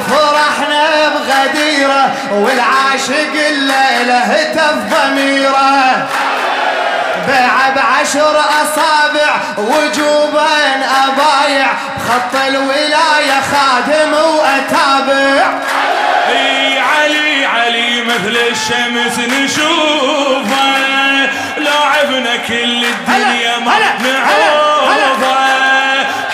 فرحنا بغديره والعاشق الليلة هتف ضميره بعشر أصابع وجوبين أبايع. بخط الولاية خادم وأتابع. إي علي علي مثل الشمس نشوفه. لو عبنا كل الدنيا ما. نعوفه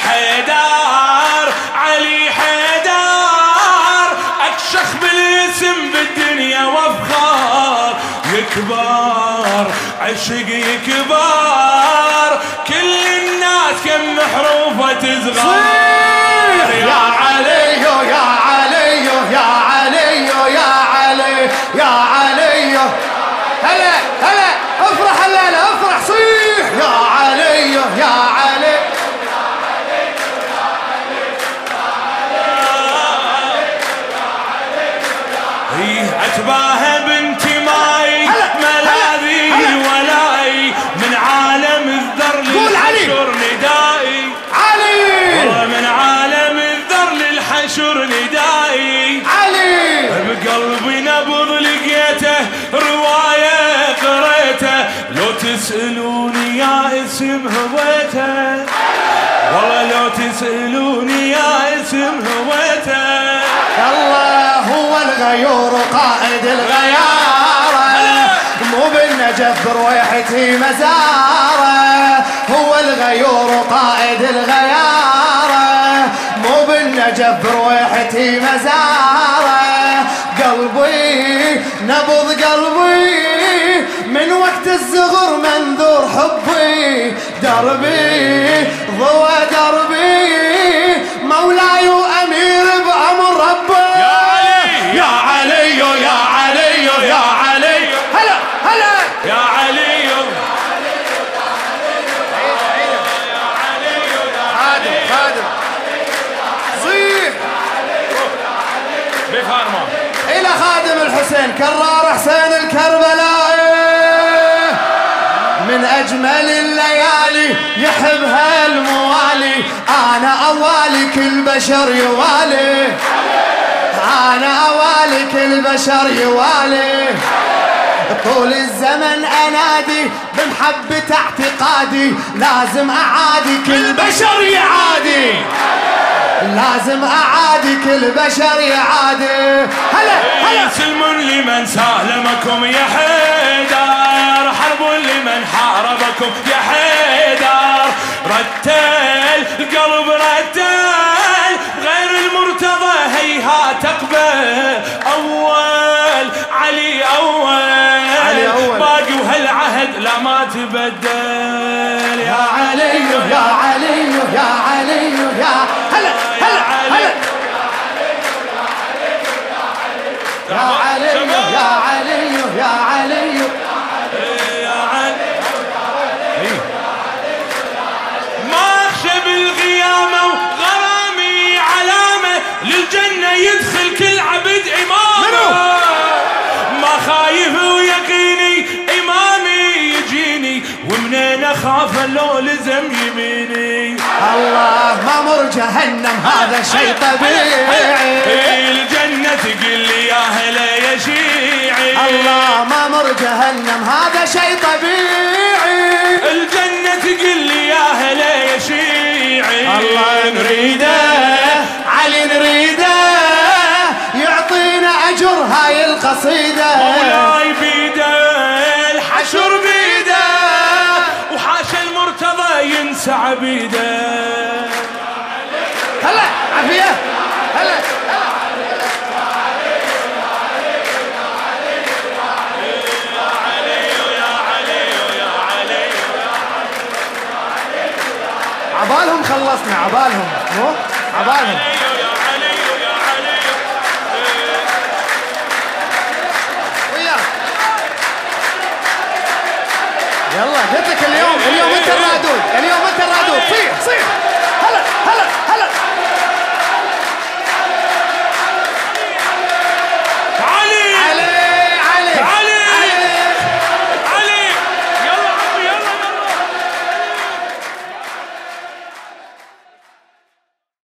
حيدار علي حيدار. أكشخ بالاسم بالدنيا وأفخار. يكبر عشق يكبر. تصغر يا علي يا علي يا علي يا علي يا علي هلا هلا افرح الليلة افرح صيح. يا علي يا علي هي اتباها نبض لقيته رواية قريته. لو تسألوني يا اسم هويته. والله لو تسألوني يا اسم هويته. الله هو الغيور قائد الغيارة. مو بالنجف برويحتي مزارة. هو الغيور قائد الغيارة. مو بالنجف برويحتي مزارة. نبض قلبي من وقت الزغر منذور حبي. دربي ضوى دربي. الليالي يحبها الموالي أنا أوالي كل بشر يوالي. أنا أوالي كل بشر يوالي. طول الزمن أنادي بمحبة اعتقادي. لازم أعادي كل بشر يعادي. لازم أعادي كل بشر يعادي. هلا هلا. سلم لمن سالمكم يا حيدر حرب لمن حاربكم يا حيدر. رتل القلب رتل غير المرتضى هيهات اقبل أول علي أول. علي أول. باقي وهالعهد لا ما تبدل. يا علي يا علي يا علي يا هلا هلا هلا. يا علي يا علي يا علي. يدخل كل عبد إمامه. ما خايف ويقيني إمامي يجيني ومنين أخاف لو لزم يميني. الله ما مر جهنم هذا شيء طبيعي. الجنة تقول لي يا هلا يا شيعي. الله ما مر جهنم هذا شيء طبيعي. الجنة تقول لي يا هلا يا شيعي. الله نريده. القصيده مولاي بيده الحشر بيده وحاشا المرتضى ينسى عبيده. هلا عافية. هلا. عبالهم خلصنا عبالهم. مو؟ عبالهم.